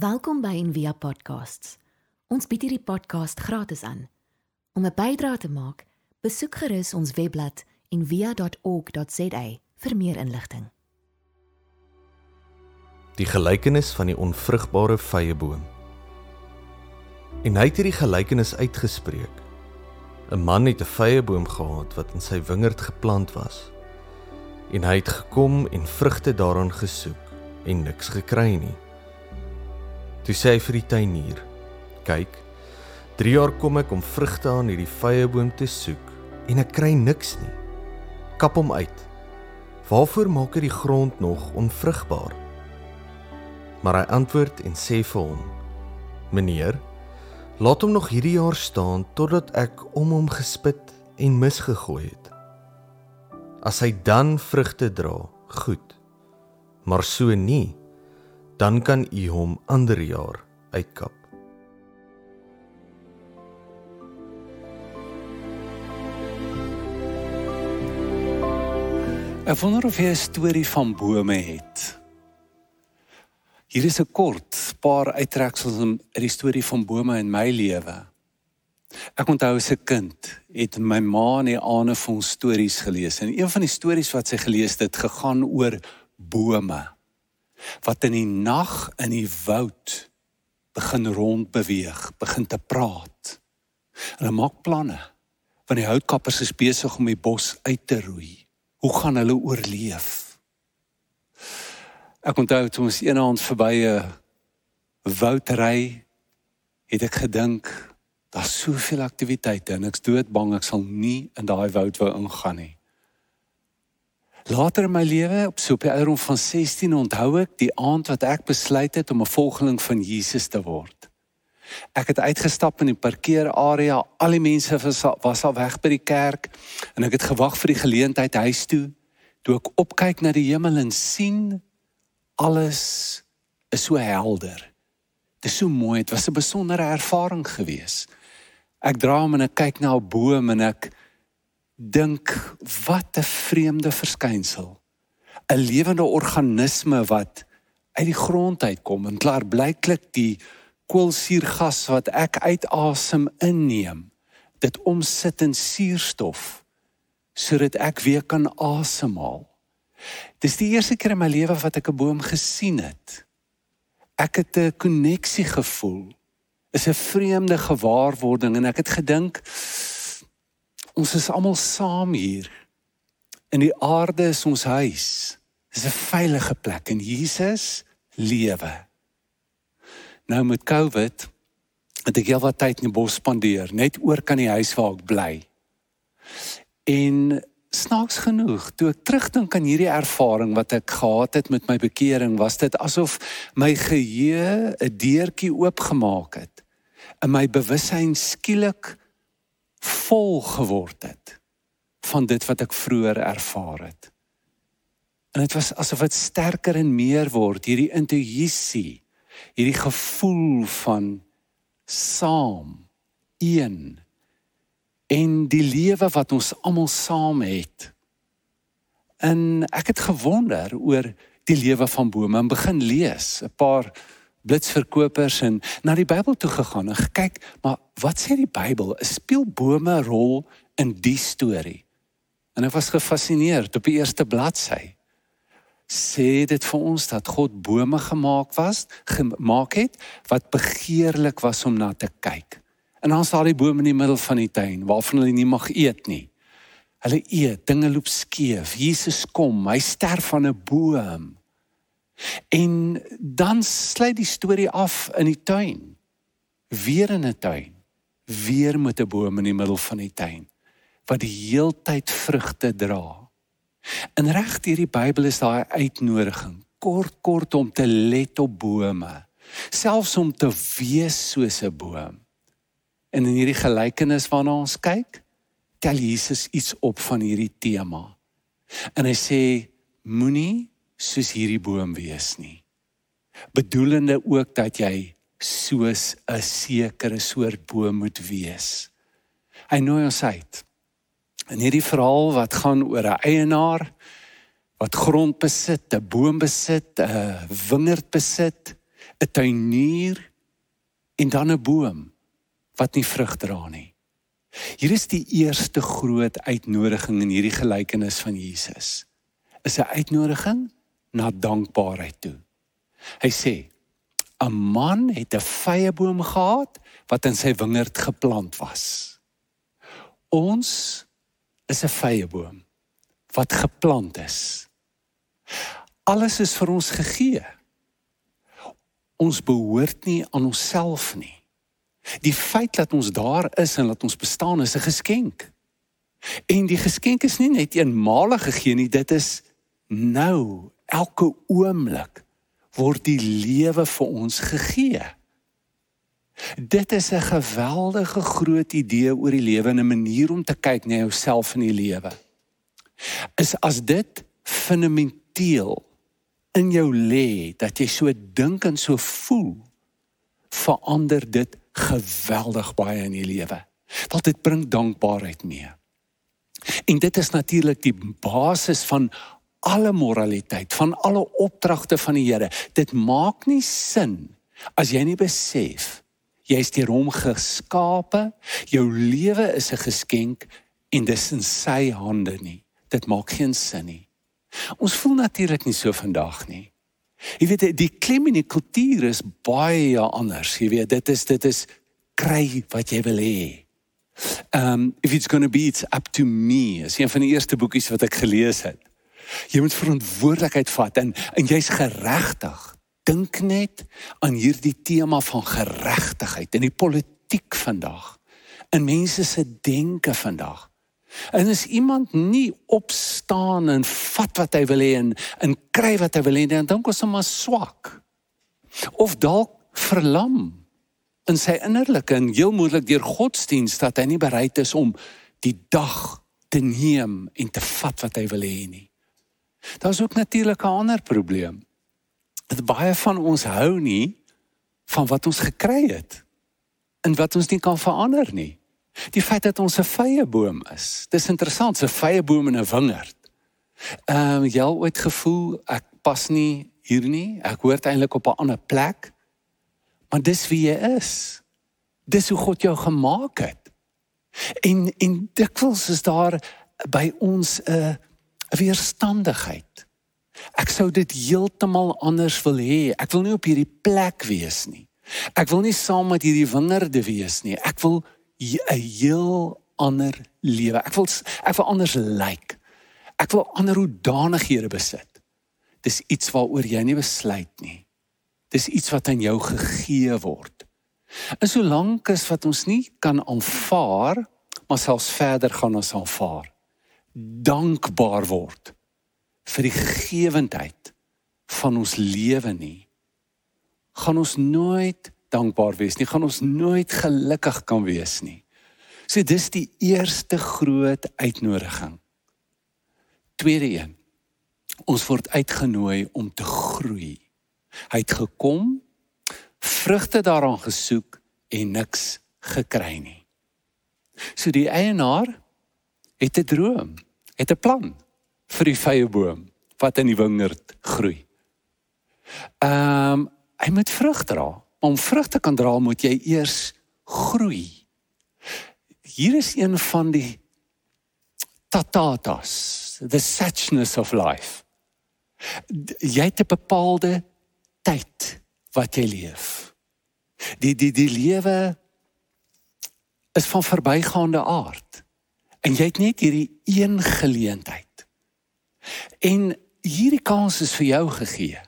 Welkom by Envia Podcasts. Ons bied hierdie podcast gratis aan. Om 'n bydrae te maak, besoek gerus ons webblad en via.org.za vir meer inligting. Die gelykenis van die onvrugbare vyeboom. En hy het hierdie gelykenis uitgespreek. 'n Man het 'n vyeboom gehad wat in sy wingerd geplant was. En hy het gekom en vrugte daaraan gesoek en niks gekry nie. Toe sê hy vir die tuinier: "Kyk, 3 jaar kom ek om vrugte aan hierdie vyeboom te soek en ek kry niks nie. Kap hom uit. Waarvoor maak ek die grond nog onvrugbaar?" Maar hy antwoord en sê vir hom: "Meneer, laat hom nog hierdie jaar staan totdat ek om hom gespit en misgegooi het. As hy dan vrugte dra, goed. Maar so nie, dan kan u hom ander jaar uitkap." Ek wonder of jy 'n storie van bome het. Hier is 'n kort paar uittreksels uit die storie van bome in my lewe. Ek onthou as 'n kind het my ma in die aande vir ons stories gelees en een van die stories wat sy gelees het, gegaan oor bome wat in die nag in die woud begin rondbeweeg, begin te praat. Hulle maak planne want die houtkappers is besig om die bos uit te roei. Hoe gaan hulle oorleef? Ek onthou toe ons eendag verby 'n woud ry, het ek gedink daar's soveel aktiwiteite en ek's doodbang ek sal nie in daai woud wou ingaan nie. Later in my lewe, op so 'n ouderdom van 16, onthou ek die aand wat ek besluit het om 'n volgeling van Jesus te word. Ek het uitgestap in die parkeerarea. Al die mense was al, was al weg by die kerk en ek het gewag vir die geleentheid huis toe. Toe ek opkyk na die hemel en sien alles is so helder. Dit is so mooi. Dit was 'n besondere ervaring gewees. Ek draai om en ek kyk na 'n boom en ek dink wat 'n vreemde verskynsel. 'n Lewende organisme wat uit die grond uitkom en klaar blyklik die koolsuurgas wat ek uitasem inneem, dit omsit in suurstof sodat ek weer kan asemhaal. Dis die eerste keer in my lewe wat ek 'n boom gesien het. Ek het 'n koneksie gevoel. Is 'n vreemde gewaarwording en ek het gedink ons is almal saam hier. In die aarde is ons huis. Dis 'n veilige plek en Jesus lewe. Nou met COVID het ek heelwat tyd in die bos spandeer, net oor kan die huis waar ek bly. En snaaks genoeg, toe ek terugdink aan hierdie ervaring wat ek gehad het met my bekering, was dit asof my geheue 'n deurtjie oopgemaak het en my bewussyn skielik vol geword het van dit wat ek vroeër ervaar het. En dit was asof dit sterker en meer word, hierdie intuïsie hierdie gevoel van saam een en die lewe wat ons almal saam het. En ek het gewonder oor die lewe van bome en begin lees 'n paar blitsverkopers en na die Bybel toe gegaan en gekyk, maar wat sê die Bybel? Speel bome 'n rol in die storie? En ek was gefassineerd op die eerste bladsy sê dit vir ons dat God bome gemaak was, gemaak het wat begeerlik was om na te kyk. En dan staan die bome in die middel van die tuin waarvan hulle nie mag eet nie. Hulle eet, dinge loop skeef. Jesus kom, hy sterf van 'n boom. En dan sluit die storie af in die tuin. Weer in 'n tuin. Weer met 'n boom in die middel van die tuin wat die heeltyd vrugte dra. In reg hierdie Bybel is daar 'n uitnodiging, kort kort om te let op bome, selfs om te wees soos 'n boom. En in hierdie gelykenis waarna ons kyk, tel Jesus iets op van hierdie tema. En hy sê moenie soos hierdie boom wees nie. Bedoelende ook dat jy soos 'n sekere soort boom moet wees. Hy nooi ons uit In hierdie verhaal wat gaan oor 'n eienaar wat grond besit, 'n boom besit, 'n wingerd besit 'n tuinier en dan 'n boom wat nie vrug dra nie. Hier is die eerste groot uitnodiging in hierdie gelykenis van Jesus. Is 'n uitnodiging na dankbaarheid toe. Hy sê 'n man het 'n vyeboom gehad wat in sy wingerd geplant was. Ons is 'n vyeboom wat geplant is. Alles is vir ons gegee. Ons behoort nie aan onsself nie. Die feit dat ons daar is en dat ons bestaan is 'n geskenk. En die geskenk is nie net eenmalig gegee nie, dit is nou, elke oomblik word die lewe vir ons gegee. Dit is 'n geweldige groot idee oor die lewe en 'n manier om te kyk na jouself in die lewe. Is as dit fundamenteel in jou lê dat jy so dink en so voel, verander dit geweldig baie in die lewe. Want dit bring dankbaarheid mee. En dit is natuurlik die basis van alle moraliteit, van alle opdragte van die Here. Dit maak nie sin as jy nie besef jy is deur hom geskape, jou lewe is 'n geskenk en dis in sy hande nie. Dit maak geen sin nie. Ons voel natuurlik nie so vandag nie. Jy weet die klim in die kultuur is baie anders. Jy weet dit is dit is kry wat jy wil hê. Um if it's going to be it's up to me. Is een van die eerste boekies wat ek gelees het. Jy moet verantwoordelikheid vat en en jy's geregtig. Dink net aan hierdie tema van geregtigheid in die politiek vandag. In mense se denke vandag. En as iemand nie opstaan en vat wat hy wil hê en en kry wat hy wil hê, dan dink ons hom maar swak. Of dalk verlam in sy innerlike en heel moontlik deur godsdiens dat hy nie bereid is om die dag te neem en te vat wat hy wil hê nie. Daar's ook natuurlik 'n ander probleem. Dat baie van ons hou nie van wat ons gekry het en wat ons nie kan verander nie. Die feit dat ons 'n vrye boom is. Dis interessant, 'n vrye boom in 'n wingerd. Ehm uh, jy al ooit gevoel ek pas nie hier nie. Ek hoort eintlik op 'n ander plek. Maar dis wie jy is. Dis hoe God jou gemaak het. En en dikwels is daar by ons 'n uh, 'n weerstandigheid. Ek sou dit heeltemal anders wil hê. Ek wil nie op hierdie plek wees nie. Ek wil nie saam met hierdie wingerde wees nie. Ek wil 'n heel ander lewe. Ek wil ek wil anders lyk. Like. Ek wil ander hoedanighede besit. Dis iets waaroor jy nie besluit nie. Dis iets wat aan jou gegee word. En solank as wat ons nie kan aanvaar, maar selfs verder gaan ons aanvaar dankbaar word vir die gegewendheid van ons lewe nie gaan ons nooit dankbaar wees nie gaan ons nooit gelukkig kan wees nie. So dis die eerste groot uitnodiging. Tweede een ons word uitgenooi om te groei. Hy het gekom vrugte daaraan gesoek en niks gekry nie. So die eienaar het 'n droom, het 'n plan vir die vrye boom wat in die wingerd groei. Ehm um, hy moet vrug dra. Om vrug te kan dra moet jy eers groei. Hier is een van die tatatas, the suchness of life. Jy het 'n bepaalde tyd wat jy leef. Die die die lewe is van verbygaande aard en jy het net hierdie een geleentheid. En hierdie kans is vir jou gegee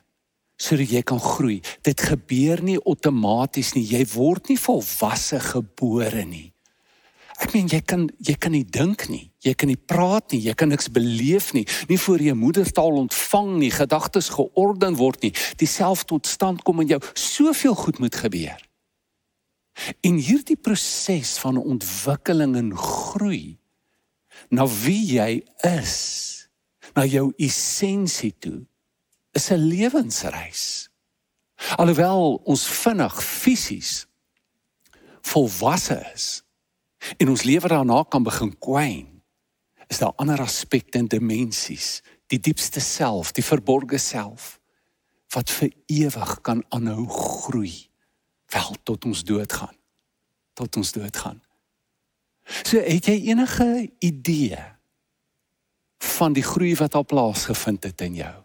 sodat jy kan groei. Dit gebeur nie outomaties nie. Jy word nie volwasse gebore nie. Ek meen jy kan jy kan nie dink nie. Jy kan nie praat nie. Jy kan niks beleef nie. Nie voor jy moedertaal ontvang nie, gedagtes georden word nie. Dieself tot stand kom in jou. Soveel goed moet gebeur. En hierdie proses van ontwikkeling en groei na wie jy is, na jou essensie toe, is 'n lewensreis. Alhoewel ons vinnig fisies volwasse is en ons lewe daarna kan begin kwyn, is daar ander aspekte en dimensies, die diepste self, die verborgde self wat vir ewig kan aanhou groei wel tot ons dood gaan tot ons dood gaan so het jy enige idee van die groei wat al plaasgevind het in jou?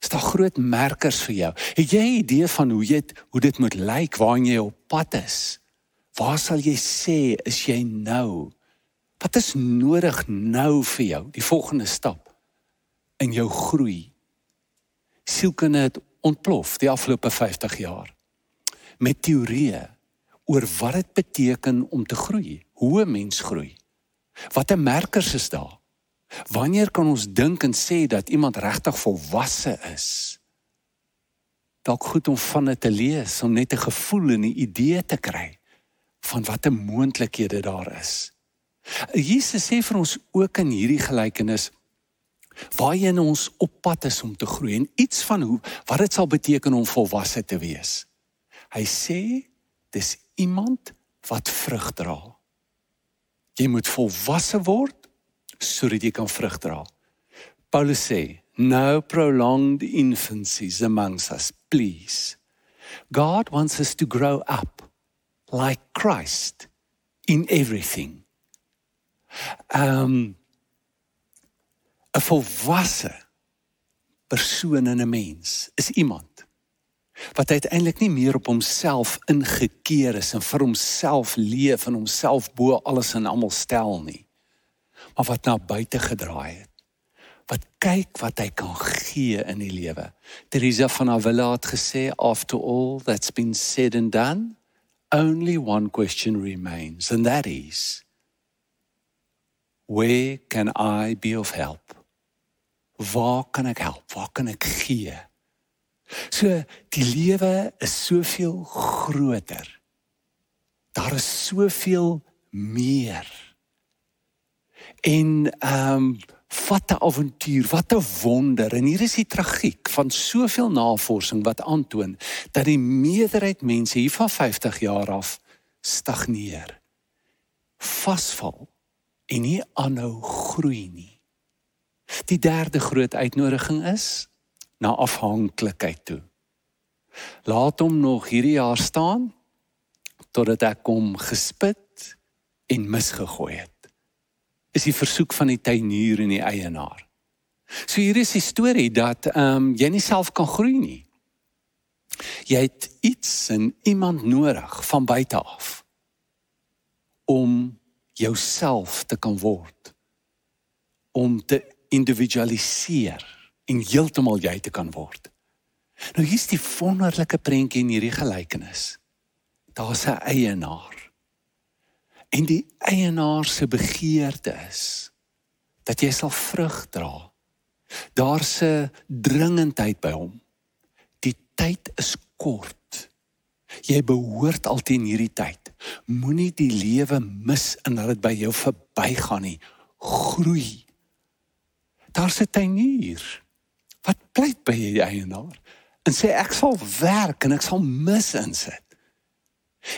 Is daar groot merkers vir jou? Het jy 'n idee van hoe jy hoe dit moet lyk waar jy op pad is? Waar sal jy sê is jy nou? Wat is nodig nou vir jou die volgende stap in jou groei? Sielkunde het ontplof die afgelope 50 jaar met teorieë oor wat dit beteken om te groei, hoe 'n mens groei. Watter merkers is daar? Wanneer kan ons dink en sê dat iemand regtig volwasse is? Dalk goed om van dit te lees om net 'n gevoel en 'n idee te kry van watter moontlikhede daar is. Jesus sê vir ons ook in hierdie gelykenis waarheen ons op pad is om te groei en iets van hoe wat dit sal beteken om volwasse te wees. Hy sê dis iemand wat vrug dra. Jy moet volwasse word sodat jy kan vrug dra. Paulus sê, "No prolonged infancies amongst us, please. God wants us to grow up like Christ in everything." Um 'n volwasse persoon in 'n mens is iemand wat uiteindelik nie meer op homself ingekeer is en vir homself leef en homself bo alles en almal stel nie maar wat na buite gedraai het wat kyk wat hy kan gee in die lewe Teresa van Avila het gesê after all that's been said and done only one question remains and that is where can i be of help waar kan ek help? Waar kan ek gee? So die lewe is soveel groter. Daar is soveel meer. En ehm um, wat 'n avontuur, wat 'n wonder. En hier is die tragiek van soveel navorsing wat aantoon dat die meerderheid mense hier van 50 jaar af stagneer. Vasval en nie aanhou groei nie. Die derde groot uitnodiging is na afhanklikheid toe. Laat hom nog hierdie jaar staan totdat ek hom gespit en misgegooi het. Is die versoek van die tuinier en die eienaar. So hier is die storie dat ehm um, jy nie self kan groei nie. Jy het iets en iemand nodig van buite af om jouself te kan word om te individualiseer en heeltemal jy te kan word. Nou hier's die wonderlike prentjie in hierdie gelykenis. Daar's 'n eienaar. En die eienaar se begeerte is dat jy sal vrug dra. Daar's 'n dringendheid by hom. Die tyd is kort. Jy behoort altyd in hierdie tyd. Moenie die lewe mis en laat dit by jou verbygaan nie. Groei daar's 'n tuinier pleit by die eienaar en sê ek sal werk en ek sal mis insit.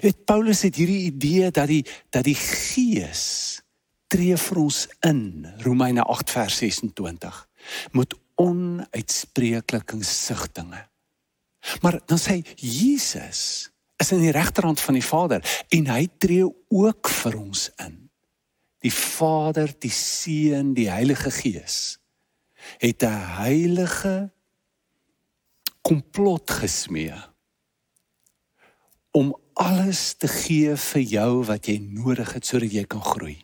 Het Paulus het hierdie idee dat die dat die gees tree vir ons in Romeine 8 vers 26 met onuitspreeklike sigtinge. Maar dan sê Jesus is in die regterhand van die Vader en hy tree ook vir ons in. Die Vader, die Seun, die Heilige Gees het 'n heilige komplot gesmee om alles te gee vir jou wat jy nodig het sodat jy kan groei.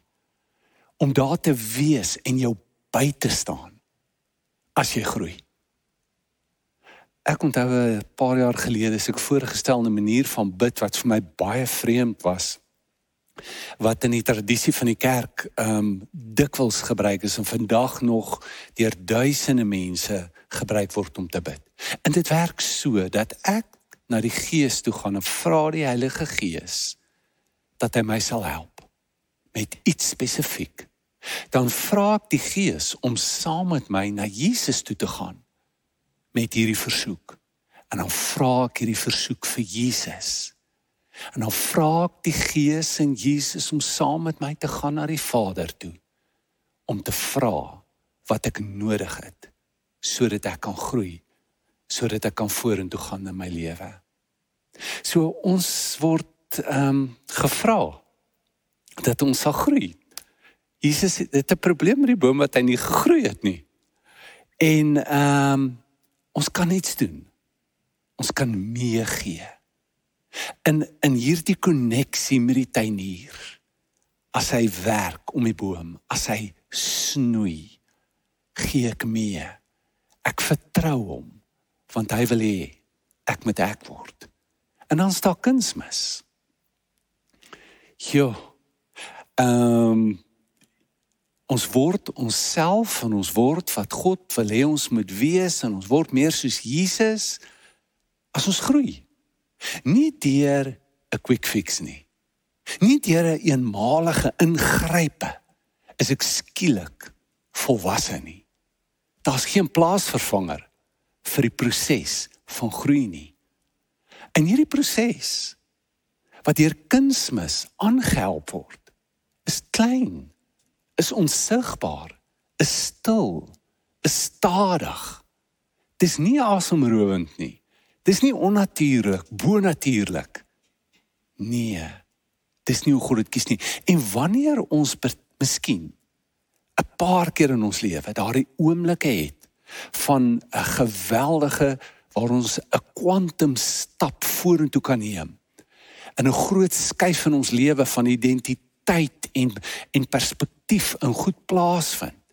Om daar te wees en jou by te staan as jy groei. Ek onthou 'n paar jaar gelede as ek voorgestel 'n manier van bid wat vir my baie vreemd was wat in die tradisie van die kerk ehm um, dikwels gebruik is en vandag nog deur duisende mense gebruik word om te bid. En dit werk so dat ek na die Gees toe gaan en vra die Heilige Gees dat hy my sal help met iets spesifiek. Dan vra ek die Gees om saam met my na Jesus toe te gaan met hierdie versoek. En dan vra ek hierdie versoek vir Jesus. En dan vra ek die Gees en Jesus om saam met my te gaan na die Vader toe om te vra wat ek nodig het sodat ek kan groei sodat ek kan vorentoe gaan in my lewe. So ons word ehm um, gevra dat ons sal groei. Jesus het 'n probleem met die boom wat hy nie gegroei het nie. En ehm um, ons kan iets doen. Ons kan meegee. In in hierdie koneksie met die tuinier. As hy werk om die boom, as hy snoei, gee ek mee. Ek vertrou hom want hy wil hê ek moet ek word. En dan staan kunsmis. Jo. Ehm um, ons word onsself en ons word wat God wil hê ons moet wees en ons word meer soos Jesus as ons groei. Nie deur 'n quick fix nie. Nie deur 'n een eenmalige ingrype is ek skielik volwasse nie. Daar's geen plaasvervanger vir die proses van groei nie. In hierdie proses wat deur kunsmis aangehelp word, is klein, is onsigbaar, is stil, is stadig. Dis nie asemrowend nie. Dis nie onnatuurlik, bonatuurlik. Nee. Dis nie hoe God dit kies nie. En wanneer ons miskien 'n paar keer in ons lewe daardie oomblikke het van 'n geweldige waar ons 'n kwantum stap vorentoe kan neem in 'n groot skuif in ons lewe van identiteit en en perspektief in goed plaasvind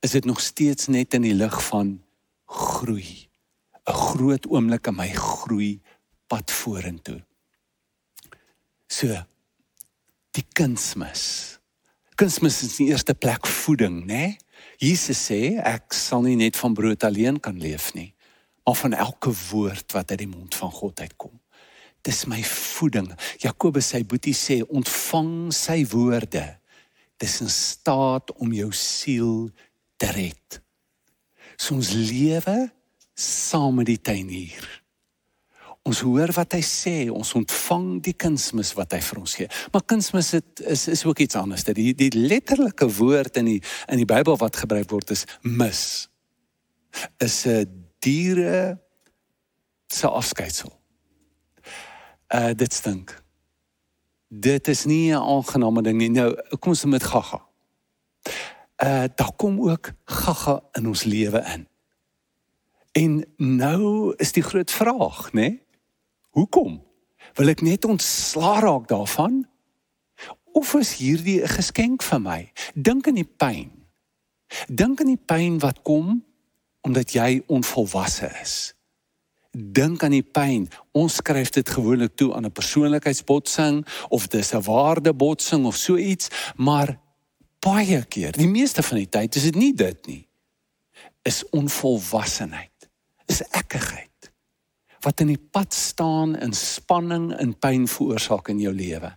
is dit nog steeds net in die lig van groei 'n groot oomblik in my groei pad vorentoe so die kunsmis kunsmis is die eerste plek voeding nê nee? Jesus sê ek sal nie net van brood alleen kan leef nie maar van elke woord wat uit die mond van God uitkom. Dis my voeding. Jakobus sy boetie sê ontvang sy woorde. Dis in staat om jou siel te red. So ons lewe saam met die tuinier. Ons hoor wat hy sê, ons ontvang die kunsmis wat hy vir ons gee. Maar kunsmis het, is is ook iets anders. Die die letterlike woord in die in die Bybel wat gebruik word is mis. Is 'n diere se afskeiding. Uh dit stink. Dit is nie 'n aangename ding nie. Nou kom ons met gaga. Uh daar kom ook gaga in ons lewe in. En nou is die groot vraag, né? Nee? Hoekom? Wil ek net ontslaa raak daarvan? Of is hierdie 'n geskenk vir my? Dink aan die pyn. Dink aan die pyn wat kom omdat jy onvolwasse is. Dink aan die pyn. Ons skryf dit gewoonlik toe aan 'n persoonlikheidsbotsing of dis 'n waardebotsing of so iets, maar baie keer, die meeste van die tyd is dit nie dit nie. Is onvolwassenheid. Is ekkigheid wat in die pad staan in spanning en pyn veroorsaak in jou lewe.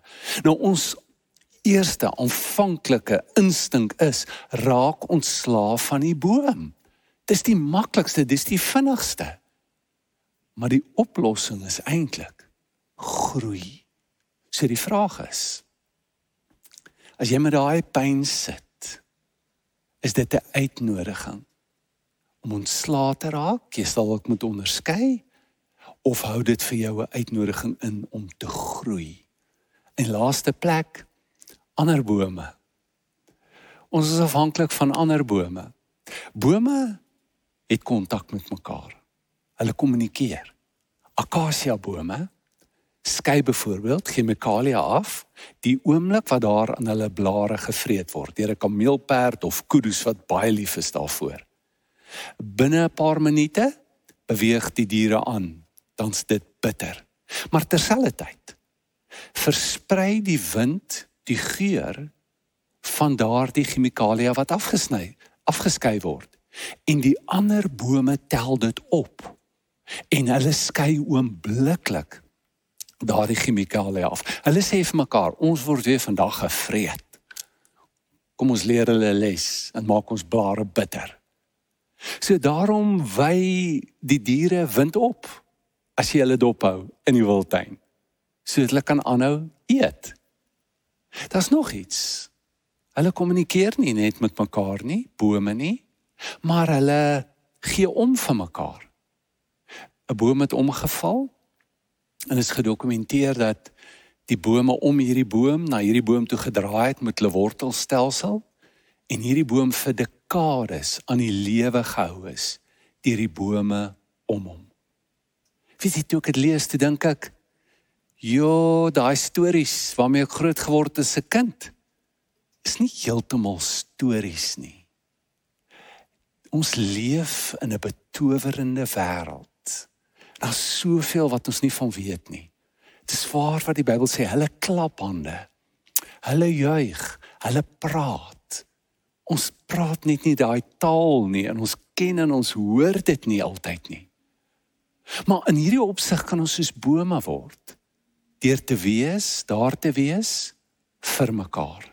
Nou ons eerste aanvanklike instink is raak ontslaaf van die boom. Dis die maklikste, dis die vinnigste. Maar die oplossing is eintlik groei. So die vraag is as jy met daai pyn sit, is dit 'n uitnodiging om ontslae te raak? Jy sal ook moet onderskei of hou dit vir jou 'n uitnodiging in om te groei? En laaste plek ander bome. Ons is afhanklik van ander bome. Bome het kontak met mekaar. Hulle kommunikeer. Akasia bome skei byvoorbeeld chemikalieë af die oomblik wat daar aan hulle blare gevreet word deur 'n kameelperd of kuddes wat baie lief is daarvoor. Binne 'n paar minute beweeg die diere aan, dan's dit bitter. Maar terselfdertyd versprei die wind die geur van daardie chemikalieë wat afgesny, afgeskei word en die ander bome tel dit op en hulle skei oombliklik daardie chemikalieë af. Hulle sê vir mekaar, ons word weer vandag gevreet. Kom ons leer hulle les en maak ons blare bitter. So daarom wy die diere wind op as jy hulle dophou in die wildtuin. So hulle kan aanhou eet. Daar's nog iets. Hulle kommunikeer nie net met mekaar nie, bome nie, maar hulle gee om vir mekaar. 'n boom het omgeval en is gedokumenteer dat die bome om hierdie boom na hierdie boom toe gedraai het met hulle wortelstelsel en hierdie boom vir dekades aan die lewe gehou is deur die bome om hom. Wie sê toe ek dit lees, te dink ek, "Jo, daai stories waarmee ek groot geword het as 'n kind, is nie heeltemal stories nie. Ons leef in 'n betowerende wêreld. Daar's soveel wat ons nie van weet nie. Dit is waar wat die Bybel sê, hulle klap hande. Hulle juig, hulle praat. Ons praat net nie daai taal nie en ons ken en ons hoor dit nie altyd nie. Maar in hierdie opsig kan ons soos bome word deur te wees, daar te wees vir mekaar.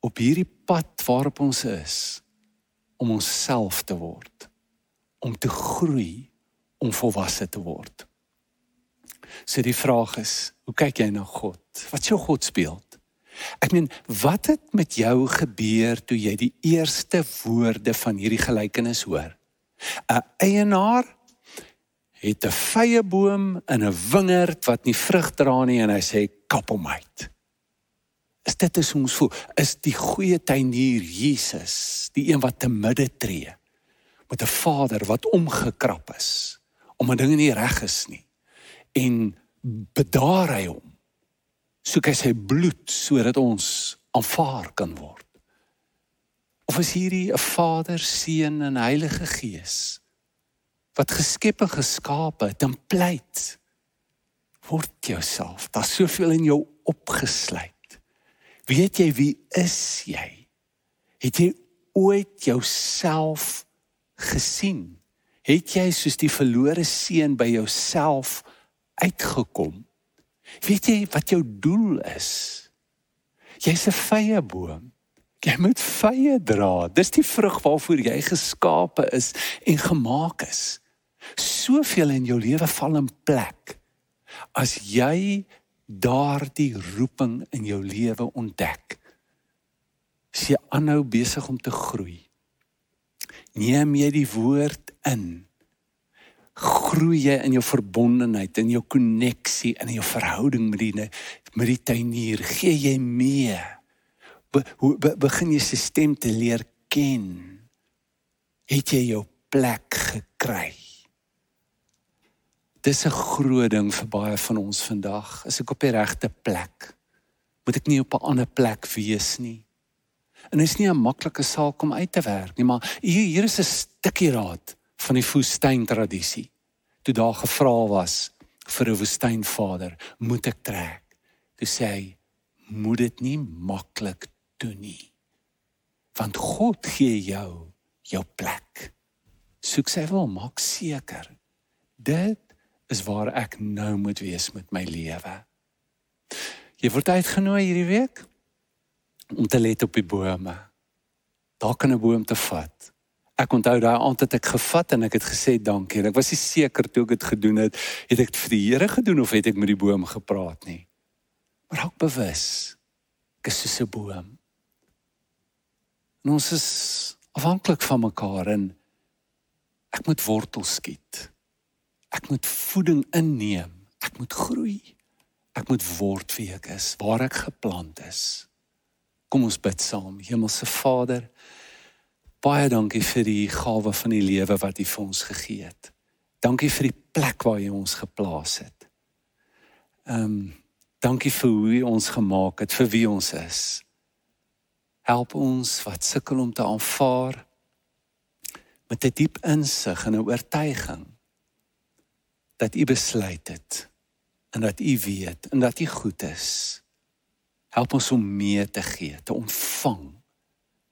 Op hierdie pad waarop ons is om onsself te word, om te groei, om volwasse te word. So die vraag is, hoe kyk jy na God? Wat is jou godsbeeld? Ek meen, wat het met jou gebeur toe jy die eerste woorde van hierdie gelykenis hoor? 'n Eienaar het 'n vrye boom in 'n wingerd wat nie vrug dra nie en hy sê kap hom uit. Is dit is ons voel, is die goeie tuinier Jesus, die een wat te midde tree met 'n Vader wat omgekrap is om 'n ding nie reg is nie en bedaar hy hom soek hy sy bloed sodat ons aanvaar kan word. Of is hierdie 'n Vader, Seun en Heilige Gees wat geskep en geskape het en pleit word jouself. Daar's soveel in jou opgesluit. Weet jy wie is jy? Het jy ooit jouself gesien? Het jy soos die verlore seun by jouself uitgekom? Weet jy wat jou doel is? Jy's 'n vrye boom. Jy moet vrye dra. Dis die vrug waarvoor jy geskape is en gemaak is. Soveel in jou lewe val in plek as jy daardie roeping in jou lewe ontdek. As jy aanhou besig om te groei. Neem jy die woord in groei jy in jou verbondenheid, in jou koneksie, in jou verhouding met die met die tuinier, gee jy mee. Be, hoe be, begin jy sy stem te leer ken? Het jy jou plek gekry? Dis 'n groot ding vir baie van ons vandag. Is ek op die regte plek? Moet ek nie op 'n ander plek wees nie? En dit is nie 'n maklike saak om uit te werk nie, maar hier hier is 'n stukkie raad van die woestyn tradisie. Toe daar gevra was vir 'n woestynvader, moet ek trek? Toe sê hy, moet dit nie maklik doen nie. Want God gee jou jou plek. Soek sy wil maak seker. Dit is waar ek nou moet wees met my lewe. Jy word uitgenooi hierdie week om te let op die bome. Daar kan 'n boom te vat. Ek onthou daai aand het ek gevat en ek het gesê dankie. Ek was nie seker toe ek dit gedoen het, het ek dit vir die Here gedoen of het ek met die boom gepraat nie. Maar ook bewus. Ek is soos 'n boom. En ons is afhanklik van mekaar en ek moet wortels skiet. Ek moet voeding inneem. Ek moet groei. Ek moet word wie ek is, waar ek geplant is. Kom ons bid saam. Hemelse Vader, Baie dankie vir die gawe van die lewe wat U vir ons gegee het. Dankie vir die plek waar U ons geplaas het. Ehm um, dankie vir hoe U ons gemaak het vir wie ons is. Help ons wat sukkel om te aanvaar met 'n die diep insig en 'n oortuiging dat U besluit het en dat U weet en dat U goed is. Help ons om mee te gee, te ontvang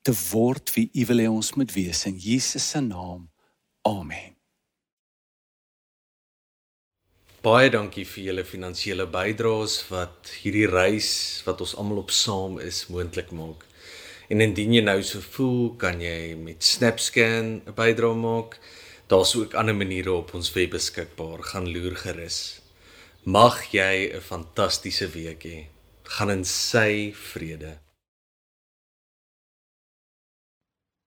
te word wie U wil hê ons moet wees in Jesus se naam. Amen. Baie dankie vir julle finansiële bydraes wat hierdie reis wat ons almal op saam is moontlik maak. En indien jy nou so voel, kan jy met SnapScan 'n bydrae maak. Daar's ook ander maniere op ons web beskikbaar. Gaan loer gerus. Mag jy 'n fantastiese week hê. Gaan in sy vrede.